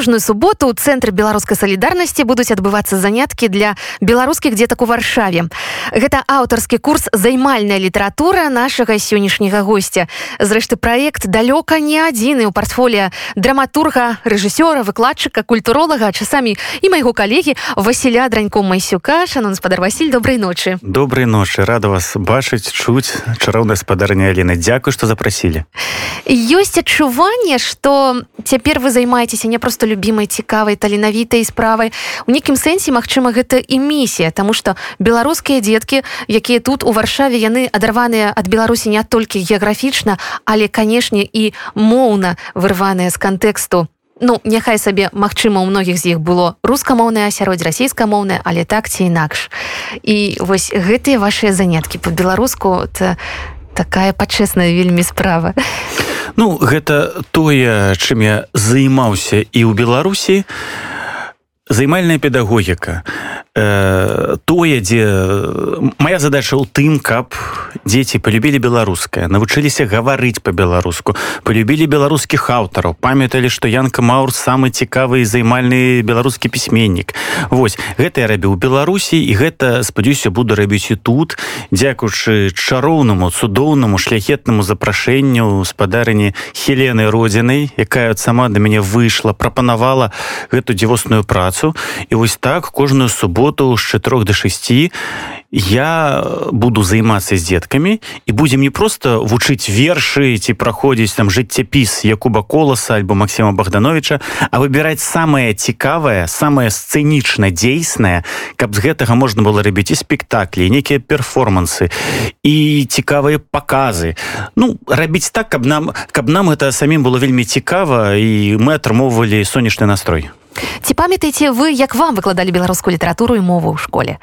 кожную суботу у цэнтры беларускай салідарнасці будуць адбывацца заняткі для беларускіх дзетак у варшаве. Гэта аўтарскі курс займальная літаратура нашага сённяшняга гостя. Зрэшты праект далёка не адзіны ў партфоліа драматурга рэжысёра выкладчыка культуролага часамі і майго калегі Васіля дранько майсюка шанон спадар Васіль добрай ночы. Добрай ночы. Рада вас бачыць чуць. Чароўная спадарня Алена Дякую што запрасілі. Ёсць адчуванне што цяпер вы займаецеся не просто любімай цікавай таленавітай справай. У нейкім сэнсе Мачыма гэта і місія тому что беларускія дзеткі якія тут у варшаве яны адарваныя ад беларусі не толькі геаграфічна але канешне і моўна вырваныя з кантэксту. Ну, няхай сабе магчыма у многіх з іх было рускамоўнае асяроддзе расійскамоўнае але так ці інакш. І вось гэтыя вашыя заняткі по-беларуску такая пачэсная вельмі справа Ну гэта тое чым я займаўся і ў беларусі займальная педагогіка э, тое дзе моя задача ў тым каб дзеці полюбілі беларускае навучыліся гаварыць по-беларуску полюбілі беларускіх аўтараў памяталі што янка маур самы цікавы займальны беларускі пісьменнік. Вось гэта я рабіў беларусі і гэта спадзяюся буду рабіць і тут дзякуючы чароўнаму цудоўнаму шляхетнаму запрашэнню спадарыні хелены родзінай якая сама да мяне выйшла прапанавала гэту дзівосную працу і вось так кожную суботу з 4 до 6 я буду займацца з дзеткамі і будзем не просто вучыць вершы ці праходзіць там жыццяпіс Якуба коласа альбо Масіма богдановича а выбіраць самае цікавае самае сцэнічна дзейснае каб з гэтага можна было рабіць і спектаклі некія перформансы і цікавыя показы ну рабіць так каб нам каб нам это самім было вельмі цікава і мы атрымоўвалі сонечны настрой. Ці памятаеце вы як вам выкладалі беларускую літаратуру і мову ў школе?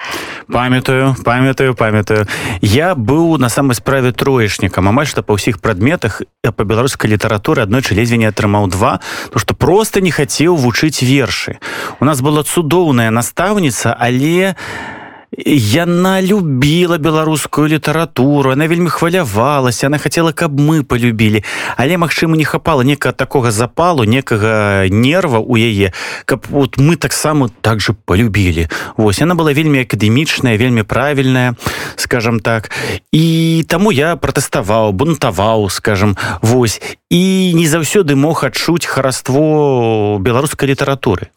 Памятаю памятаю памятаю. Я быў на самай справе троечнікам амаль што па ўсіх прадметах па беларускай літаратуры аднойчы ледзьве не атрымаў два то што просто не хацеў вучыць вершы у нас была цудоўная настаўніца але я яна любіла беларускую літаратуру она вельмі хвалявалася она хотела каб мы полюбілі але магчыма не хапала некага такога запалу некага нерва у яе каб вот мы таксама так же полюбілі Вось она была вельмі акадэмічная вельмі правільная скажем так. І таму я пратэставаў бунтаваў скажем Вось. І не заўсёды мог адчуць хараство беларускай літаратуры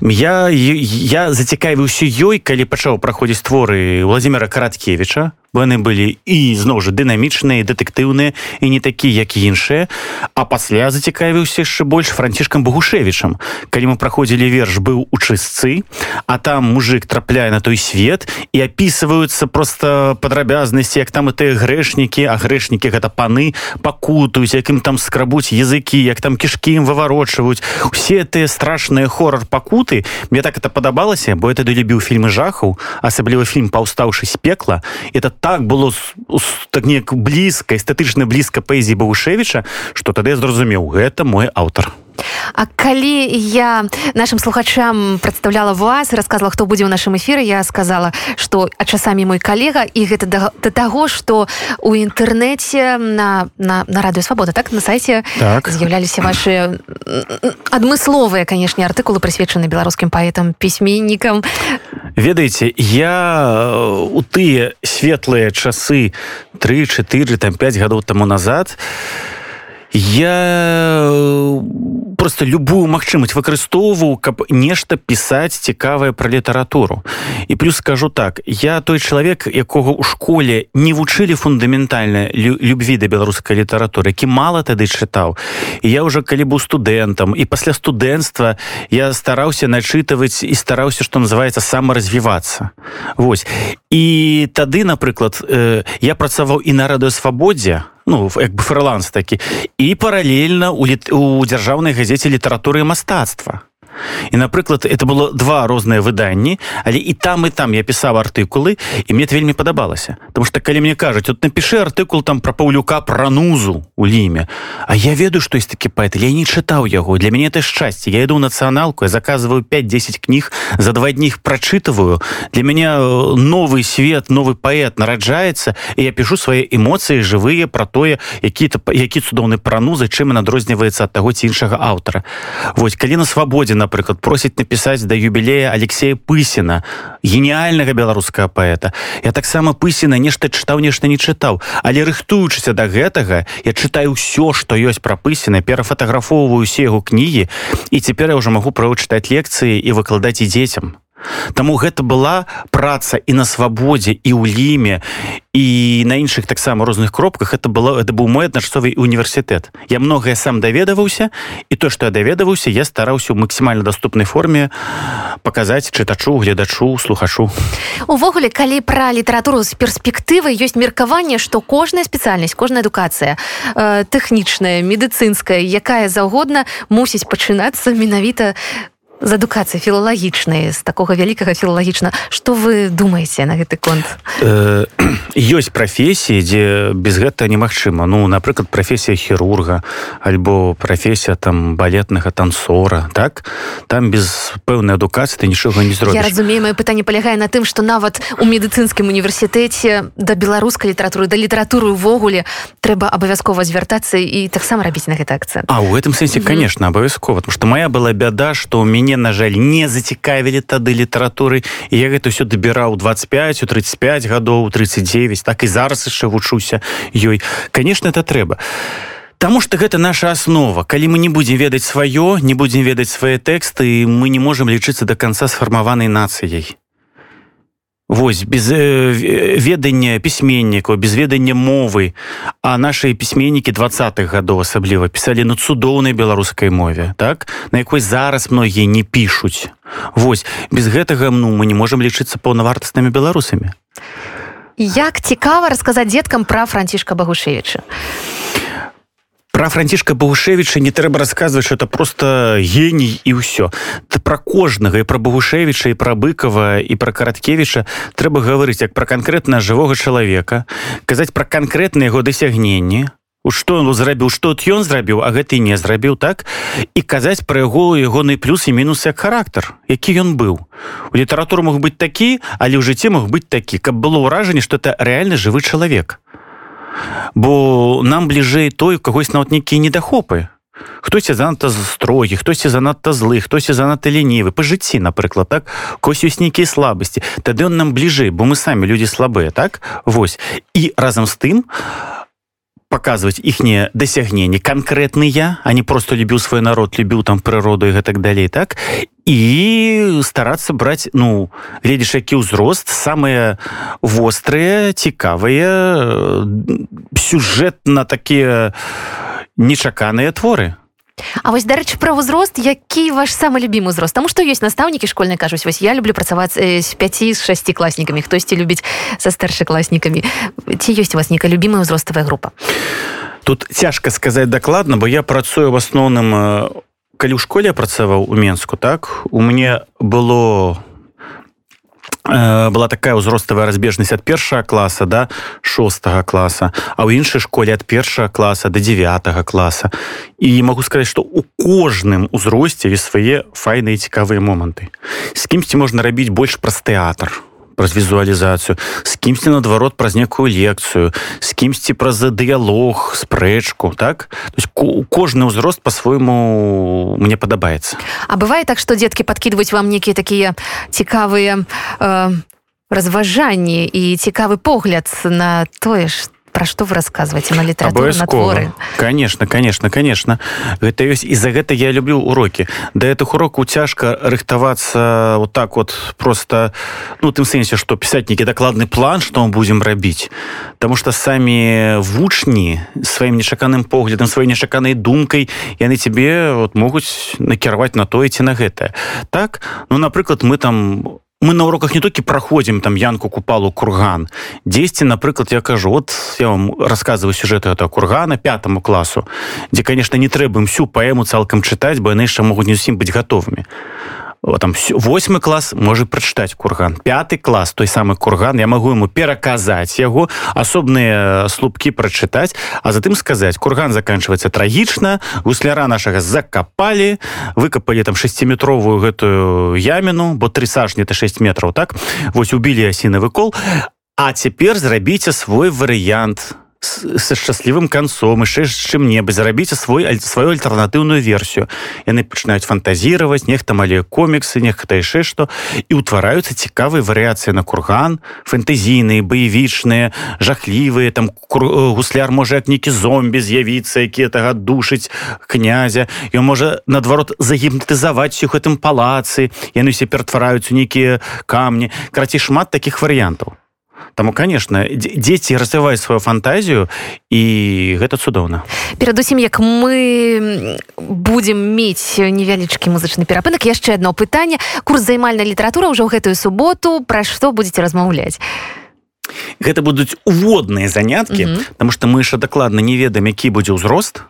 я я зацікавіўся ёй калі пачаў праходзіць творы владимира караткевича яны былі і зноў жа дынамічныя дэтэктыўныя і не такі як іншыя. А пасля зацікавіўся яшчэ больш францішкам багушевічам калі мы праходзілі верш быў у чысцы а там мужик трапляе на той свет і опісваюцца просто падрабязнасці як там і тыя грэшнікі а грэшнікі гэта паны пакутаюць якім там скрабуць языкі як там кішкі ім выварочваюць усе тыя страшныя хорар пакуты мне так это падабалася бо я тады любіў фільмы жахаў асабліва фільм паўстаўшы з пекла это там так было так неяк блізка эстэтычна блізка паэзіі Бушевіча што тады я зразумеў гэта мой аўтар А калі я нашим слухачам прадстаўляла вас рассказала хто будзе ў нашым эфіры я сказала что а часамі мой калега і гэта да, да таго что у інтэрнэце на на, на радыё свабода так на сайте так. з'яўляліся ваши адмысловыя канешне артыкулы прысвечаны беларускім паэтам пісьменнікам ведаеце я у тыя светлыя часы 34 там 5 гадоў тому назад я просто любую магчымасць выкарыстоўваў каб нешта пісаць цікавае пра літаратуру. І плюс скажу так я той чалавек якога ў школе не вучылі фундаментальна любві да беларускай літаратуры які мала тады чытаў. І я уже калі быў студэнтам і пасля студэнцтва я стараўся начытываць і стараўся што называется самаразвівацца. Вось. І тады напрыклад э, я працаваў і на радыёсвабодзе ну як бы фрыланс такі. І паралельна у, літ... у дзяржаўнай газеце літаратуры і мастацтва і напрыклад это было два розныя выданні але і там і там я пісаў артыкулы і мне вельмі падабалася потому что калі мне кажуць от напиши артыкул там про паўлюка про нузу у ліме А я ведаю что есть такі паэт я не чытаў яго для мяне это шчасце я иду нацыяналку я заказываю 5-10 кніг за два дні их прачытываю для меня э, новый свет новый паэт нараджаецца і я пишу свае эмоцыі жывыя про тое які-то які цудоўны пранузы чым он адрозніваецца ад таго ці іншага аўтара Вось калі на свабодзе напрыклад просіць напісаць да юбілея Алексея пысіна гениальнага беларускага паэта. Я таксама пысіна нешта чытаў нешта не чытаў. Але рыхтуючыся до гэтага я чытаю ўсё что ёсць пра пысіна перафатаграфоўваю усе яго кнігі і цяпер я ўжо магу правычытаць лекцыі і выкладаць і дзецям Таму гэта была праца і на свабодзе і ў ліме і на іншых таксама розных кропках. Это было это быў мой адначасовы універсітэт. Я многае сам даведаваўся і то што я даведаваўся я стараўся ў максімальна доступнай форме паказаць чытачу гледачу слухачу. Увогуле калі пра літаратуру з перспектывы ёсць меркаванне што кожная спецыяльнасць кожная адукацыя э, тэхнічная медыцынская якая заўгодна мусіць пачынацца менавіта з адукацыі філалагічнай з такога вялікага філалагічна. Что вы думаеце на гэты конт? Э, ёсць прафесіі дзе без гэта немагчыма. Ну напрыклад прафесія хірурга альбо прафесія там балетнага танцора так? Там без пэўнай адукацыі ты нічога не зробіш. Разумею мое пытанне палягае на тым что нават у медыцынскім універсітэце да беларускай літаратуры да літаратуры увогуле трэба абавязкова звяртацца і таксама рабіць на гэта акцент А у гэтым сэнсе конечно абавязкова потому что моя была бяда что у мяне мяне на жаль не зацікавілі тады літаратуры. І я гэта ўсё дабіраў 25 у 35 гадоў 39 так і зараз яшчэ вучуся ёй. Конечно это трэба. Таму что гэта наша аснова. Калі мы не будзем ведаць сваё не будзем ведаць свае тэксты мы не можемм лічыцца до конца сфармаванай нацыяй Вось без э, ведання пісьменнікаў без ведання мовы. А наши пісьменнікі двадцатых гадоў асабліва пісалі на цудоўнай беларускай мове так? На якой зараз многія не пішуць. Вось без гэтага ну мы не можемм лічыцца паўнавартаснымі беларусамі. Як цікава расказаць дзеткам пра францішка багушевіча про францішка багушевича не трэба рассказывать что это просто гений і ўсё. Про кожнага і про багушевича і про быкова і про караткевича трэба гаварыць як про конкретна жывога чалавека казаць про канкрэтныя яго дасягненні. Что он зрабіў что ён зрабіў а гэты не зрабіў так? І казаць про яго ягоны плюс і мінус як характар які ён быў. У літаратуру мог быть такі але ў жыцці мог быть такі каб было ўражанне что это реально жывы чалавек бо нам бліжэй той когось нават нейкія недахопы хтосьці занадта строгі хтосьці занадта злы хтосьці занадта лінівы па жыцці напрыклад так кось ёсць нейкія слабасці тады он нам бліжэй бо мы самі людзі слабыя так вось і разам з тым Показывать іхнія дасягненні канкрэтныя а не просто любіў свой народ любіў там прыроду і гэтак далей так. І старацца браць ну гледзіш які ўзрост самыя вострыя цікавыя сюжэтна такія нечаканыя творы А вось дарэчы пра ўзрост які ваш самы любімы ўзрост? Таму што ёсць настаўнікі школьныя кажуць вось я люблю працаваць з 5 з 6 класнікамі хтосьці любіць са старшакласнікамі ці ёсць у вас нейкая любімая ўзроставая група? Тут цяжка сказаць дакладна бо я працую в асноўным калі ў школе працаваў у менску так у мне было э, была такая ўзроставая разбежнасць ад першага класа да шостага класа а ў іншай школе ад першага класа до 9 класа і могу сказаць что у кожным узросце ёсць свае файныя цікавыя моманты з кімсьці можна рабіць больш праз тэатр у праз візуалізацыю з кімсьці наадварот праз некую лекцыю з кімсьці праз дыялог спрэчку так? Кожны ўзрост по-свойму мне падабаецца. А бывае так што дзеткі падкідваюць вам нейкія такія цікавыя э, разважанні і цікавы погляд на тое ж про что вы рассказываете? На літаратуры на творы? конечно конечно конечно. Гэта ёсць і за гэта я люблю уроки. Да этих урокаў цяжка рыхтавацца вот так вот просто ну тым сэнсе что пісаць нейкі дакладны план что мы будем рабіць потому что самі вучні сваім нечаканым поглядам сваёй нечаканай думкай яны тебе вот могуць накіраваць на тое ці на гэта так ну напрыклад мы там мы на уроках не толькі праходзім там янку купалу курган. Дзесьці напрыклад я кажу вот я вам рассказываю сюжет этого кургана пятому класу дзе конечно не трэба всю паэму цалкам чытаць бо яны яшчэ могуць не зусім быць готовымі там восьмы клас можа прачытаць курган. Пятый клас той самы курган я магу ему пераказаць яго асобныя слупкі прачытаць а затым сказаць курган заканчивается трагічна гусляра нашага закапалі выкапалі там шестиметровую гэтую яміну бо три сажні это 6 метров так? Вось убілі асінавы кол а цяпер зрабіце свой варыянт на са шчаслівым канцом яшчэ чым-небудзь зарабіце свой сваю альтэрнатыўную версію яны пачынаюць фантазіраваць нехта мале коміксы нехта яшчэ што і ўтвараюцца цікавыя варыяцыі на курган. Фэнтэзійныя баявічныя жахлівыя там гусляр можа як нейкі зомбі з'явіцца які тага душыць князя. Ён можа наадварот загіпнатызаваць у гэтым палацы яны все ператвараюць у нейкія камні карацей шмат таких варыянтаў Таму конечно дзеці развіваюць сваю фантазію і гэта цудоўна. Перадусім як мы будемм мець невялічкі музычны перапынак яшчэ одно пытанне. Курс займальная літаратура ўжо ў гэтую суботу. Пра што будете размаўляць? Гэта будуць уводныя заняткі mm -hmm. потому что мы яшчэ дакладна не ведаем які будзе ўзрост.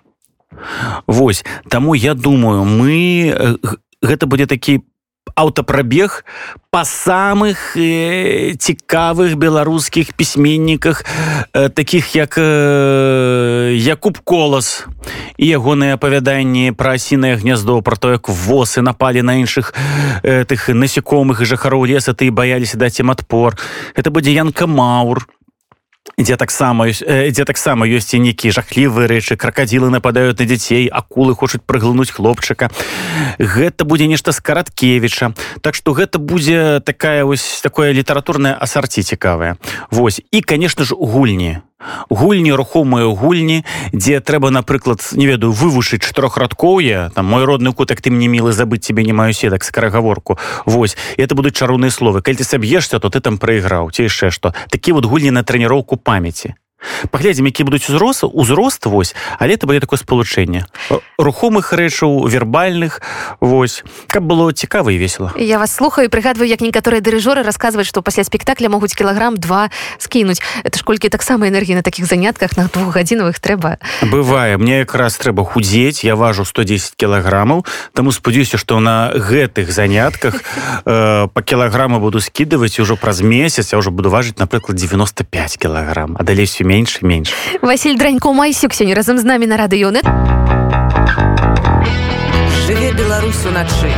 Вось таму я думаю мы гэта будзе такі аўтапрабег па самых э, цікавых беларускіх пісьменніках э, таких як э, Якуб колас і ягоныя апавяданні пра асінае гняздо про то як восы напалі на іншых э, тых насекомых і жыхароў леса ты баяліся даць ім адпор. Это будзе янка маур дзе таксама дзе таксама ёсць і нейкія жахлівыя рэчы. Кракадзілы нападаюць на дзяцей акулы хочуць прыглынуць хлопчыка. Гэта будзе нешта з караткевіча. Так што гэта будзе такая вось такое літаратурнае асарці цікавае. Вось і конечно ж гульні. Гульні рухомыя гульні дзе трэба напрыклад не ведаю вывушыць чатырохрадкоўе. Там мой родны кутак ты мне мілы забыць тебе не маю седак скарагаворку. Вось это будуць чароўныя словы. Калі ты саб'ешся то ты там прайграў ці яшчэ што. Такі вот гульні на трэніроўку памяці паглядзім які будуць узрост узрост вось але это было такое спалучэнне. Рухомых рэчаў вербальных вось каб было цікава і весело я вас слухаю прыгадваю як некаторыя дырыжоры расказваюць што пасля спектакля могуць кілаграм два скінуць. Это ж колькі таксама энергіі на такіх занятках на двух гадзінавых трэба. Бывае мне якраз трэба худзець я важу 110 кілаграмаў таму спадзяюся што на гэтых занятках э, по кілаграму буду скідываць ужо праз месяц я ўжо буду важыць напрыклад 95 кілаграм. А далей все менш менш Васіль дранько майсюк сёння разам з намі на радыёны жыве беларусу начы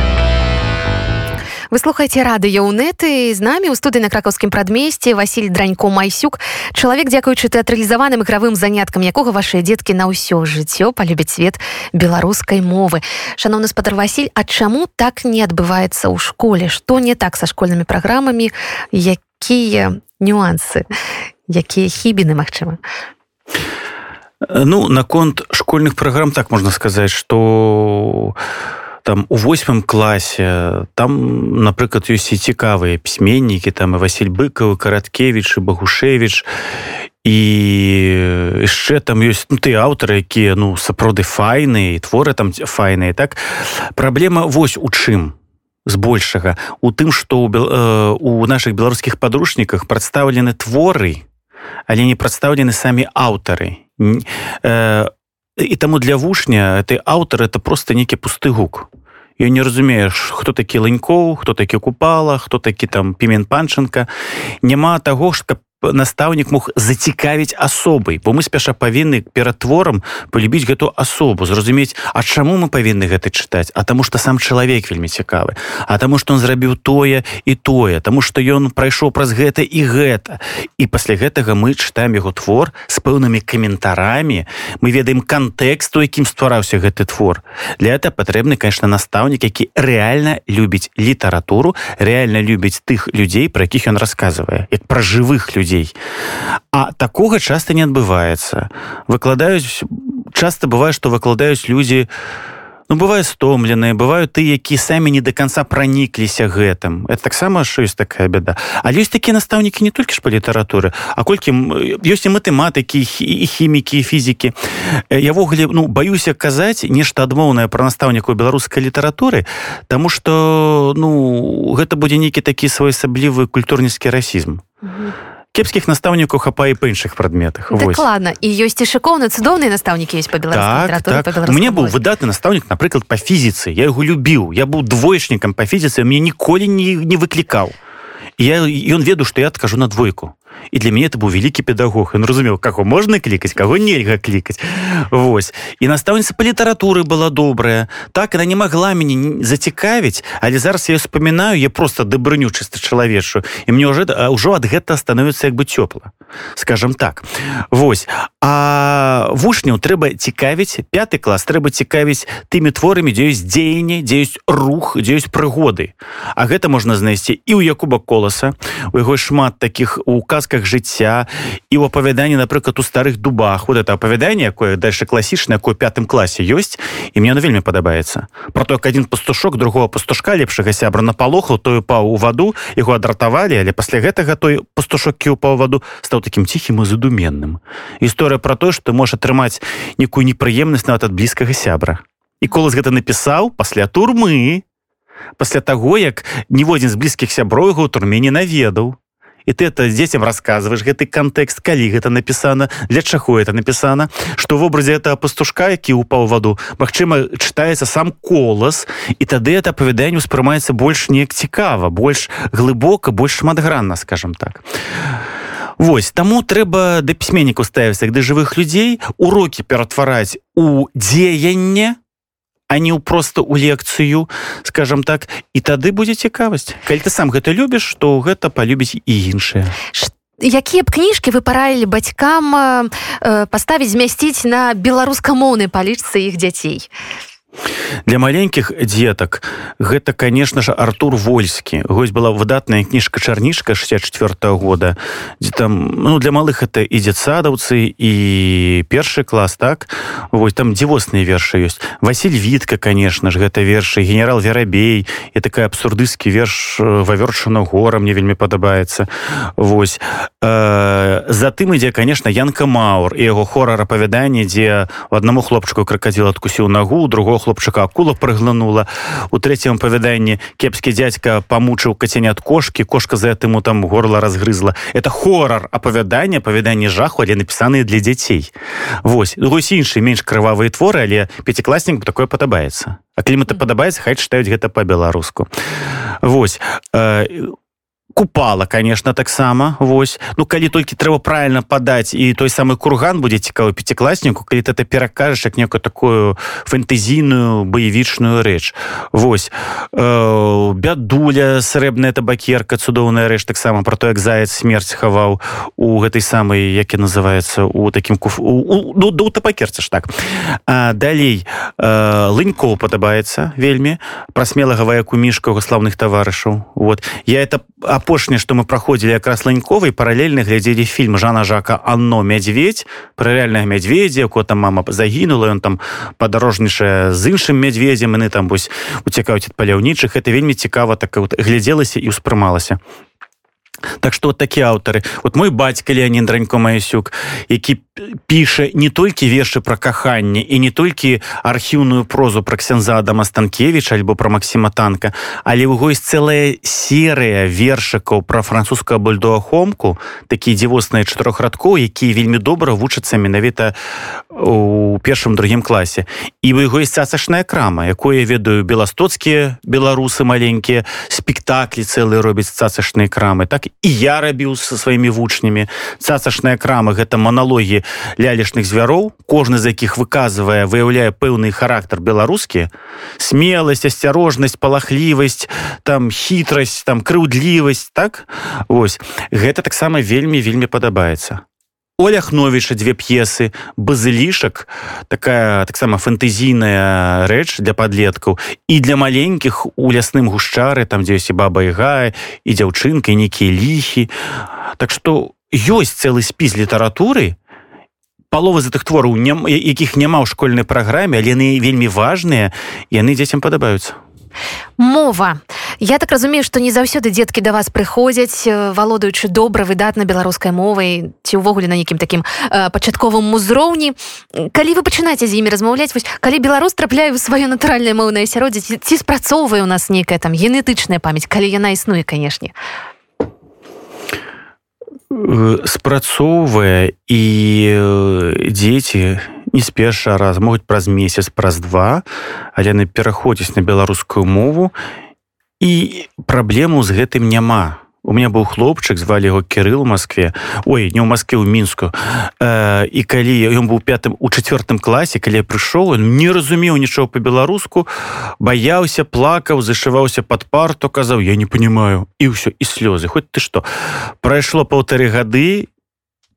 Вы слухаеце радыё ўнеты з намі ў студыі на кракаўскім прадмесці Васіль дранько майсюк. Чалавек дзякуючы тэатралізаваным ігравым заняткам якога вашыя дзеткі на ўсё жыццё палюбіць свет беларускай мовы. Шаноўны спадар Васіль А чаму так не адбываецца ў школе? Што не так са школьнымі праграмамі якія нюансы якія хібіны магчыма ну наконт школьных праграм так можна сказаць что там у восьмым класе там напрыклад ёсць і цікавыя пісьменнікі там і Васіль быкаў караткевич і багушевич і яшчэ там ёсць ну, ты аўтары якія ну сапраўды файныя творы там файныя так? Праблема вось у чым збольшага? У тым што у наших беларускіх падручніках прадстаўлены творы але не прадстаўлены самі аўтары. Э, і таму для вучня ты аўтар это просто нейкі пусты гук. Я не разумееш хто такі ланькоў хто такі купала хто такі там пімен панчынка няма таго ж каб настаўнік мог зацікавіць асобай бо мы спяша павінны перад творам полюбіць гэту асобу зразумець А чаму мы павінны гэта чытаць? А таму что сам чалавек вельмі цікавы. А таму что он зрабіў тое і тое. Тому что ён прайшоў праз гэта і гэта. І пасля гэтага мы чытаем яго твор з пэўнымі каментарамі. Мы ведаем кантэкст у якім ствараўся гэты твор. Для это патрэбны конечно настаўнік які реально любіць літаратуру реально любіць тых людзей про якіх ён рассказывае як пра жывых людзей людзей а такога часта не адбываецца выкладаюць часто бывае што выкладаюць людзі ну бывае стомленыя бываюць ты які самі не до конца пранікліся гэтым. Это таксама що ёсць такая беда. Але ёсць такія настаўнікі не толькі ж па літаратуры а колькі ёсць і матэматыкі і хімікі і фізікі явогуле ну баюся казаць нешта адмоўнае пра настаўнікаў беларускай літаратуры тому что ну гэта будзе нейкі такі своеасаблівы культурніцкі расізм а кепскіх настаўнікаў хапае па іншых прадметах ладно і ёсць і шыкоўны цудоўныя настаўнікі есть па так, так. мне быў выдатны настаўнік напрыклад па фізіцы я яго любіў я быў двоечнікам па фізіцы мне ніколі не, не выклікаў я ён веду што я адкажу на двойку і для мяне это быў вялікі педагог. Ён разумеў каго можна клікаць каго нельга клікаць Вось. І настаўніца па літаратуры была добрая. Так она не могла мяне зацікавіць але зараз я вспоминаю я просто дабрыню чыста чалавечу і мне уже ўжо ад гэта становіцца як бы цёпла скажем так. Вось. А вучняў трэба цікавіць пятый клас трэба цікавіць тымі творамі дзе ёсць дзеянне дзе ёсць рух дзе ёсць прыгоды. А гэта можна знайсці і ў якуба коласа. У яго шмат таких указ казках жыцця і ў апавяданні напрыклад у старых дубах. Вот это апавяданне якое дальше класічна якое пятым класе ёсць і мне оно вельмі падабаецца. Про то как один пастушок другого пастушка лепшага сябра напалохаў тою паў у ваду яго адратавалі але пасля гэтага той пастушок па ваду стаў таким ціхім і задуменным. Гісторыя про то что можа атрымаць некую непрыемнасць нават ад блізкага сябра. І колас гэта напісаў пасля турмы пасля таго як ніводзін з блізкіх сяброў яго ў турме не наведаў і ты это дзецям рассказываешь гэты контекст калі гэта написано для чаго это написано что в образе этого пастушка які упаў ваду Мачыма чытаецца сам колас і тады это апавяданне успрымаецца больш неяк цікава больш глыбока больш шматгранна скажем так. Вось таму трэба да пісьменнікаў ставіцца як да жывых людзей урокі ператвараць у дзеянне а не ў просто ў лекцыю скажем так і тады будзе цікавасць. Калі ты сам гэта любіш то гэта палюбіць і іншыя якія б кніжкі вы параілі бацькам э, паставіць змясціць на беларускамоўнай палічцы іх дзяцей для маленькіх дзетак гэта конечно же артур вольскі. Гось была выдатная кніжка чарнішка 64 -го года дзе там ну для малых это ідзе садаўцы і першы клас так? Вось там дзівосныя вершы ёсць. Василь вітка конечно ж гэта вершы генерал верабей. І такая абсурдысцкі верш вавёрчана гора мне вельмі падабаецца. Вось. Э, затым ідзе конечно янка маур і яго хорар апавяданне дзе у аднаму хлопчыку кракадзіл адкусіў нагу другого хлопчыка акула прыглянула у трэцім павяданні кепскі дзядзька памучыў кацянят кошки кошка за этому там горла разгрызла. Это хорар апавяданне павяданні жаху але напісаныя для дзяцей. Вось вось іншы менш крывавыя творы але пяцікласнік такое падабаецца. А клімата падабаецца хай чытаюць гэта по-беларуску Вось у купала конечно таксама Вось. Ну калі толькі трэба правильно падаць і той самы курган будзе цікавы пяцікласніку калі ты это перакажаш як некую такую фэнтэзійную баявічную рэч. Вось. Э, бядуля срэбная табакерка цудоўная рэч таксама про то як заяц смерць хаваў у гэтай самай які называется у таким куф ну, до табакерца ж так. А, далей э, лынькоў падабаецца вельмі пра смелага ваяку мішка у славных таварышаў. Вот. Я это а апошняе што мы праходзілі якраз ланьковай паралельна глядзелі фільм жана жака анно мядзведь пра рэальнага мядзведзя ко там мама загінула ён там падарожнічае з іншым мядзведзем яны там вось уцікаюць ад паляўнічых. Это вельмі цікава так вот глядзелася і ўспрымалася. Так што вот такі аўтары. Вот мой бацька Леонид ранько Маясюк які піша не толькі вершы пра каханне і не толькі архіўную прозу пра ксенза Адама станкевич альбо пра Масіма танка але ўго есть целая серыя вершыкаў пра французскую бульдоахомку такія дзівосныя чатырохрадкоў якія вельмі добра вучацца менавіта у першым другім класе. І вы яго есть цацашная крама якое ведаю беластоцкія беларусы маленькія спектаклі цэлыя робяць цацашныя крамы. Так і я рабіў со сваімі вучнямі. Цацашная крама гэта маналогі лялішных звяроў кожны з якіх выказвае выяўляе пэўны характар беларускі. Смеласць асцярожнасць палахлівасць там хітрасць там крыўдлівасць так? Ось гэта таксама вельмі вельмі падабаецца. Оляхновіча две п'есы базылішак такая таксама фэнтэзійная рэч для падлеткаў. І для маленькіх у лясным гушчары там дзе ёсць і баба ігая і дзяўчынка нейкія ліхі. Так што ёсць цэлы спіс літаратуры палова з гэтых твораў якіх няма ў школьнай праграме але яны вельмі важныя яны дзецям падабаюцца. Мова. Я так разумею что не заўсёды дзеткі да вас прыходзяць валодаючы добра выдатна беларускай мовай ці ўвогуле на нейкім такім пачатковым узроўні. Калі вы пачынаеце з імі размаўляць вось калі беларус трапляе ў сваё натуральнае моўнае асяроддзе ці, спрацоўвае у нас нейкая там генетычная памяць калі яна існуе канешне спрацоўвае і дзеці не з першы раз могуць праз месяц праз два. Але яны пераходзяць на беларускую мову і праблему з гэтым няма у меня быў хлопчык звалі яго кирилл Москве. Ой не ў Москве ў мінску э, і калі ён быў пятым у чавёртым класе калі я прыйшоў он не разумеў нічого по-беларуску баяўся плакаў зашываўся под парту казаў я не понимаю і ўсё і слёзы. Хоть ты что. Прайшло полторы гады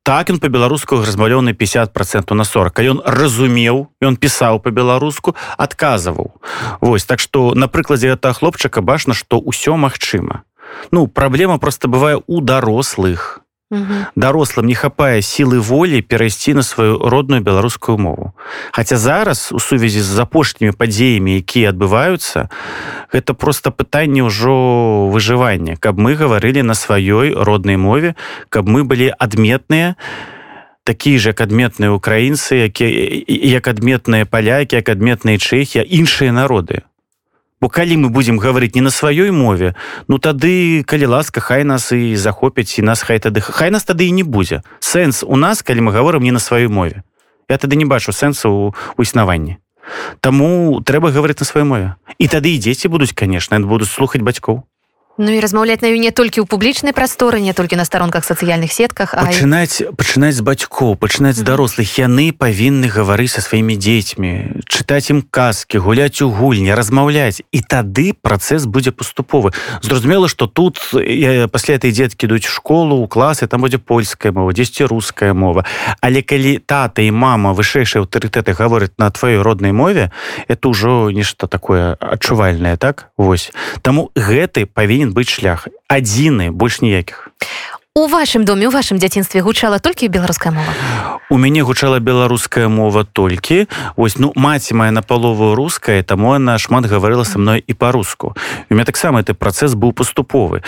так ён по-беларуску размалёны 50 проценту на 40 ён разумеў ён пісаў по-беларуску адказваў Вось так что на прыкладзе этого хлопчыка бачна что ўсё магчыма ну праблема просто бывае у дарослых дарослым не хапае сілы волі перайсці на сваю родную беларускую мову Хаця зараз у сувязі з апошнімі падзеямі якія адбываюцца гэта просто пытанне ўжо выжывання каб мы гаварылі на сваёй роднай мове каб мы былі адметныя такія ж як адметныя украінцы якія як адметныя палякі як адметныя чэхія іншыя народы бо калі мы будзем гаварыць не на сваёй мове ну тады калі ласка хай нас і захопяць і нас хай тады хай нас тады і не будзе. Сэнс у нас калі мы гаворым не на сваёй мове. Я тады не бачу сэнсу у існаванні. Таму трэба гаварыць на сваёй мове. І тады і дзеці будуць канешне будуць слухаць бацькоў Ну і размаўляць на не толькі ў публічнай прасторы не толькі на старонках сацыяльных сетках пачынаць а... пачынаць з бацькоў пачынаць з дарослых яны павінны гаварыць са сваімі дзецьмі чытаць ім казкі гуляць у гульні размаўляць і тады працэс будзе паступовы зразумела што тут я, пасля этой дзеткі ідуць школу у класы там будзе польская мова дзесьці руская мова. Але калі тата і мама вышэйшыя аўтарытэты гавораць на тваёй роднай мове это ўжо нешта такое адчувальнае так? Вось. Таму гэты павінен павінен быць шлях адзіны больш ніякіх у вашым доме у вашым дзяцінстве гучала толькі беларуская мова? У мяне гучала беларуская мова толькі. Ось ну маці моя на палову руская таму она шмат гаварыла са мной і по-руску у меня таксама ты працэс быў паступовы.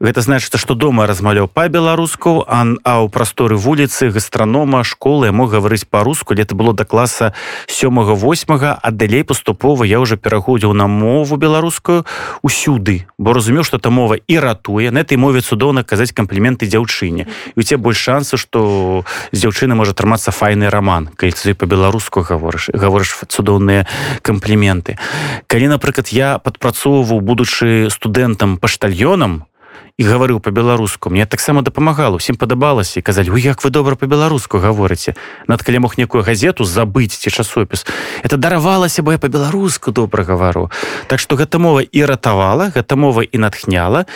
Гэта значыцца што дома размаўляў па-беларуску а ў прасторы вуліцы гастранома школы я мог гаварыць по-руску лета было да класа сёмага восьмага а далей паступова я уже пераходзіў на мову беларускую усюды. Бо разумеў что та мова і ратуе. На этой мове цудоўна казаць кампліменты дзяўчыне. І у цябе больш шансу што з дзяўчыны можа трымацца файны роман калі ты по-беларуску гаворыш гаворыш цудоўныя кампліменты. Калі напрыклад я падпрацоўваў будучы студэнтам паштальёнам і гаварыў по-беларуску мне таксама дапамагала усім падабалася і казалі як вы добра по-беларуску гаворыце над калі мог некую газету забыць ці часопіс. Это даравалася бы я по-беларуску добра гавару так что гэта мова і ратавала гэта мова і натхняла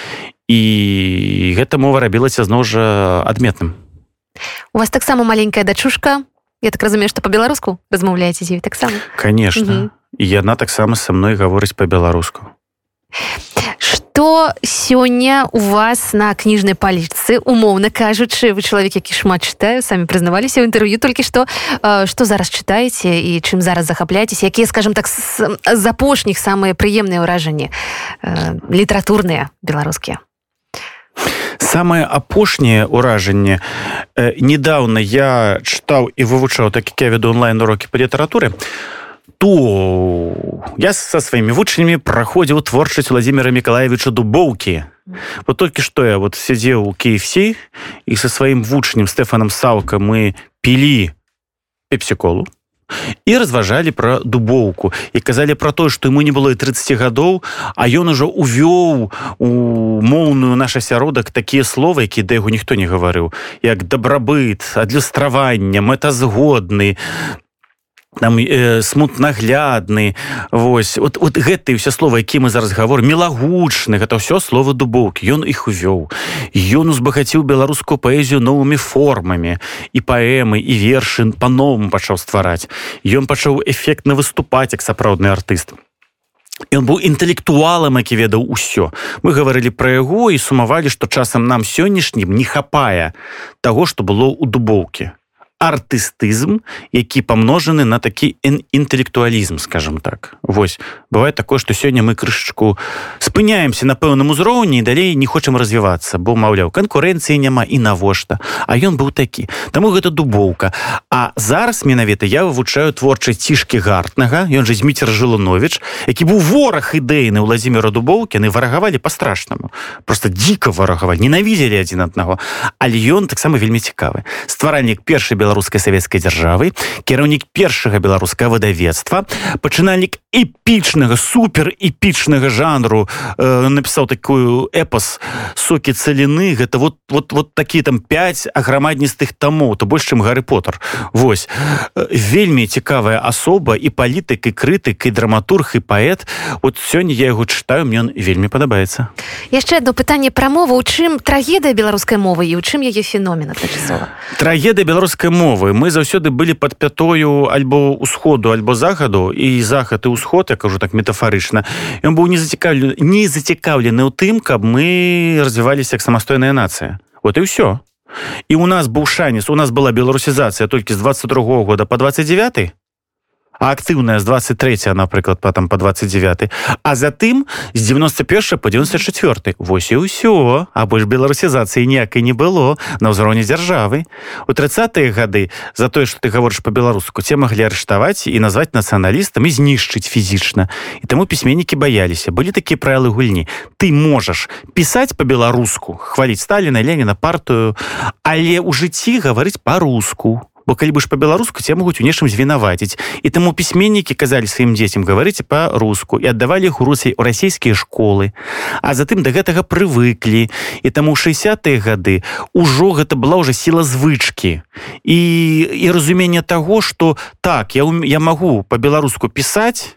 і гэта мова рабілася зноў жа адметным. У вас таксама маленькая дачушка. Я так разумею што по-беларуску размаўляеце дзе таксама? Конечно. І яна таксама са мной гаворыць по-беларуску что сёння у вас на кніжнай палічцы умоўна кажучы вы чалавек які шмат чытаю самі прызнаваліся ў інтэрв'ю толькі што што зараз чытаеце і чым зараз захапляецесь? Якія скажем так з апошніх самыя прыемныя ўражанні літаратурныя беларускія самае апошняе ўражанне. Э, недавно я чытаў і вывучаў так як я веду онлайн урокі па літаратуры. То я са сваімі вучнямі праходзіў творчасць владимира миколаевича дубоўкі вот толькі што я вот сядзеў у кфс і со сваім вучнем стэфанам салка мы пілі пепсіколу і разважалі пра дубоўку і казалі пра тое што ему не было і 30 гадоў а ён ужо увёў у моўную наш асяродак такія словы які да яго ніхто не гаварыў як дабрабыт адлюстравання мэтазгодны там э, смутнаглядны. Вось вот, вот гэты ўсе словы які мы зараз гавор мелагучны гэта ўсё слова дубоўкі. Ён іх увёў. Ён узбагаціў беларускую паэзію новымі формамі. І паэмы і вершы па-новому пачаў ствараць. Ён пачаў эфектна выступаць як сапраўдны артыст. Ён быў інтэлектуалам які ведаў усё. Мы гаварылі пра яго і сумавалі што часам нам сённяшнім не хапае таго што было ў дубоўкі артыстызм які памножаны на такі інтэлектуалізм скажем так. Вось бывает такое что сёння мы крышачку спыняемся на пэўным узроўні далей не хочам развівацца бо маўляў канкурэнцыі няма і навошта. А ён быў такі. Таму гэта дубоўка. А зараз менавіта я вывучаю творчай цішкі гартнага ён же зміцер жылунович які быў вораг ідэйны владимира дубоўкіны варагавалі по-страшнаму просто дико варагаваць ненавідзелі адзін аднаго. Але ён таксама вельмі цікавы. Стваральнік першай беларускай савецкай дзяржавы кіраўнік першага беларускага выдавецтва пачынальнік эпічнага супер эпічнага жанру э, напісаў такую эпос сокі цаліны гэта вот вот вот такі там 5 аграмадністых тамоў то больш чым гары поттер Вось. Э, вельмі цікавая асоба і палітык і крытык і драматург і паэт. Вот сёння я яго чытаю мне вельмі падабаецца. Яшчэ одно пытанне пра мову. У чым трагедыя беларускай мовы і у чым яе феномена часова трагедыя беларускай мовы мы заўсёды былі под пятою альбо усходу альбо захаду і захад і ўсход я кажу так метафарычна ён быў не зацікаўлен не зацікаўлены ў тым каб мы развіваліся як самастойная нацыя. Вот і ўсё. І у нас быў шанец у нас была беларусізацыя толькі з 22 года по 29 актыўная з 23 напрыклад потом по 29 а затым з 91 по 94 восьось і ўсё. А больш беларусізацыі ніякай не было на ўзроўні дзяржавы. У 30-е гады за тое что ты гаворыш по-беларуску те маглі арыштаваць і назваць нацыяналістам і знішчыць фізічна. І таму пісьменнікі баяліся. Былі такія правілы гульні. Ты можаш пісаць по-беларуску хваліць сталіна леніна партыю але ў жыцці гаварыць по-руску у бо калі будешь по-беларуску те могуць у нечым звінаваціць. І таму пісьменнікі казалі сваім дзецям гаварыце па-руску і аддавалі іх у русей у расійскія школы. А затым да гэтага прывыклі. І таму 60-тые гады ўжо гэта была уже сіла звычки і і разумение того что так я я могу по-беларуску пісаць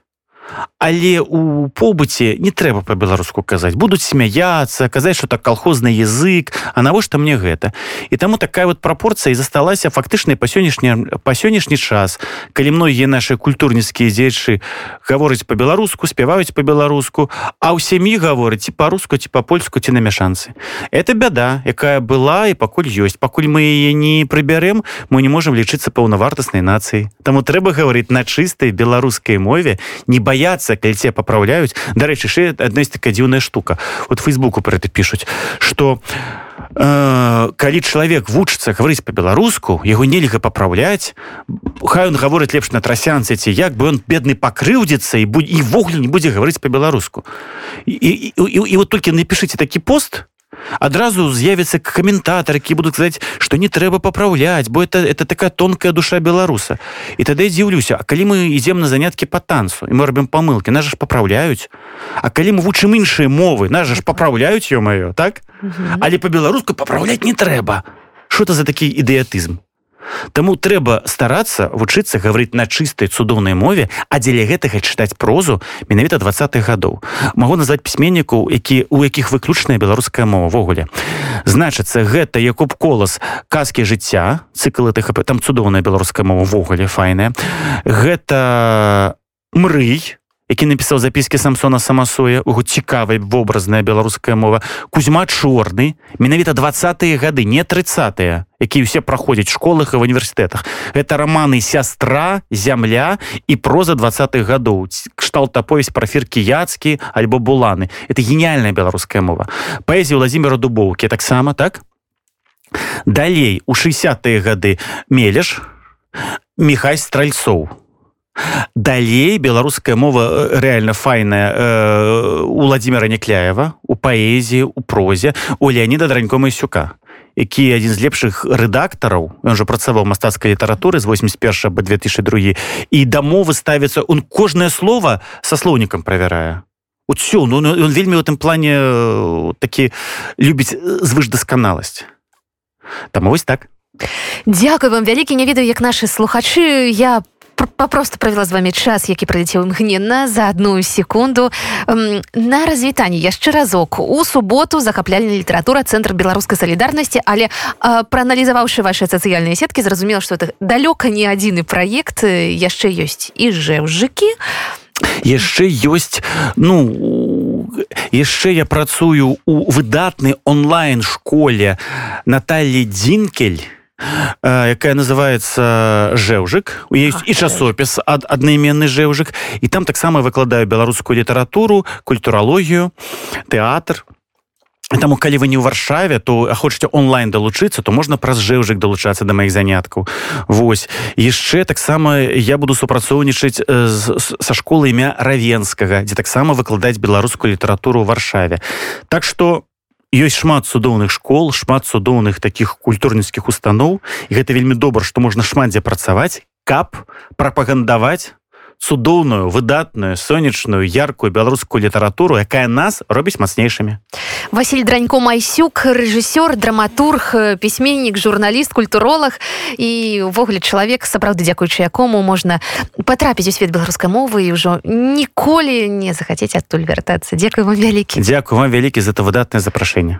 але у побыце не трэба по-беларуску казаць. Будуць смяяться казаць что так колхозны язык а навошта мне гэта? І таму такая вот прапорцыя і засталася фактычнай па сённяшні па сённяшні час. Калі многія наши культурніцкія дзечы гаворыць по-беларуску спяваюць по-беларуску а ў сям'і гаворыць па-руску ці па-польску ці на мяшанцы. Это бяда якая была і пакуль ёсць. Пакуль мы яе не прыбярэм мы не можемм лічыцца паўнавартаснай нацыі Таму трэба гаварыць на чыстай беларускай мове не бояться баяцца калі тебе папраўляюць дарэчы ше адна такая дзіўная штука. Вот фейсбуку про это пишутць что э, калі чалавек вучыцца гаварыць по-беларуску яго нельга папраўляць хай он гаворыць лепш на трасянцы ці як бы он бедны пакрыўдзіцца і будь івогуле не будзе гаварыць по-беларуску і, і, і, і вот толькі напишите такі пост адразу з'явятся каментатары які будуць сказать что не трэба папраўляць бо это это такая тонкая душа беларуса і тады дзіўлюся А калі мы ідзем на заняткі по танцу і мы робім помылки нас ж папраўляюць А калі мы вучым іншыя мовы нас ж папраўляюць ё маё так але по-беларуску папраўляць не трэба что это за такі ідэатызм Таму трэба старацца вучыцца гаварыць на чыстай цудоўнай мове, а дзеля гэтага чытаць прозу менавіта двадцатых гадоў. Магу назваць пісьменнікаў, які у якіх выключная беларуская мова ввогуле. Значыцца гэта Якуб колас казкі жыцця цыкл ТХП там цудоўная беларуская мова ввогуле файная. Гэта мрый, які напісаў запіскі самсона самасоя у цікавай вобразная беларуская мова кузьма чорны менавіта двадцатые гады не тридцатые якія ўсе праходзяць школах і в універсітэтах. Это романы сястра зямля і проза двадцатых гадоў. Кшталт аповесць пра фіркі яцкі альбо буланы это гениальная беларуская мова. Паэзія владимира дубоўкі таксама так? Далей у 60-тые гады мелеш мехай стральцоў. у далей беларуская мова э, реально файная э, у владимира некляева у паэзіі у прозе у леоніда дранько масюка які адзін з лепшых рэдактараў жа працаваў мастацкай літаратуры з 81 по 2002 і дамовы ставіцца он кожнае слово са слоўнікам правярае. Ўсё ну, ну ён вельмі в этом плане э, такі любіць звыш дасканаласць. Там вось так. Дякую вам вялікі не ведаю як наши слухачы. Я по папросту правіла з вами час які пралецеў імгненна за одну секунду. На развітанне яшчэ разок. У суботу захапляльная літаратура цэнтр беларускай салідарнасці але прааналізаваўшы ваши сацыяльныя сеткі зразумела что это далёка не адзіны праект яшчэ ёсць і жэўжыкі яшчэ ёсць ну яшчэ я працую у выдатнай онлайн школе Натальі дзінкель якая называется жэўжык у есть і часопіс ад аднайменны жэўжык і там таксама выкладаю беларускую літаратуру культуралогію тэатр Таму калі вы не ў варшаве то хочаце онлайн далучыцца то можна праз жэўжык далучацца да маіх заняткаў Вось. Яшчэ таксама я буду супрацоўнічаць са школы імя равенскага дзе таксама выкладаць беларускую літаратуру ў варшаве. Так што ёсць шмат цудоўных школ шмат цудоўных таких культурніцкіх устаноў. І гэта вельмі добра што можна шмат дзе працаваць каб прапагандаваць цудоўную выдатную сонечную яркую беларускую літаратуру якая нас робіць мацнейшымі. Василь дранько майсюк рэжысёр драматург пісьменнік журналіст культуролог і увогуле чалавек сапраўды дзякуючы якому можна патрапіць у свет беларускай мовы і ўжо ніколі не захацець адтуль вяртацца. Дзякую вам вялікі. Дзякую вам вялікі за это выдатнае запрашэнне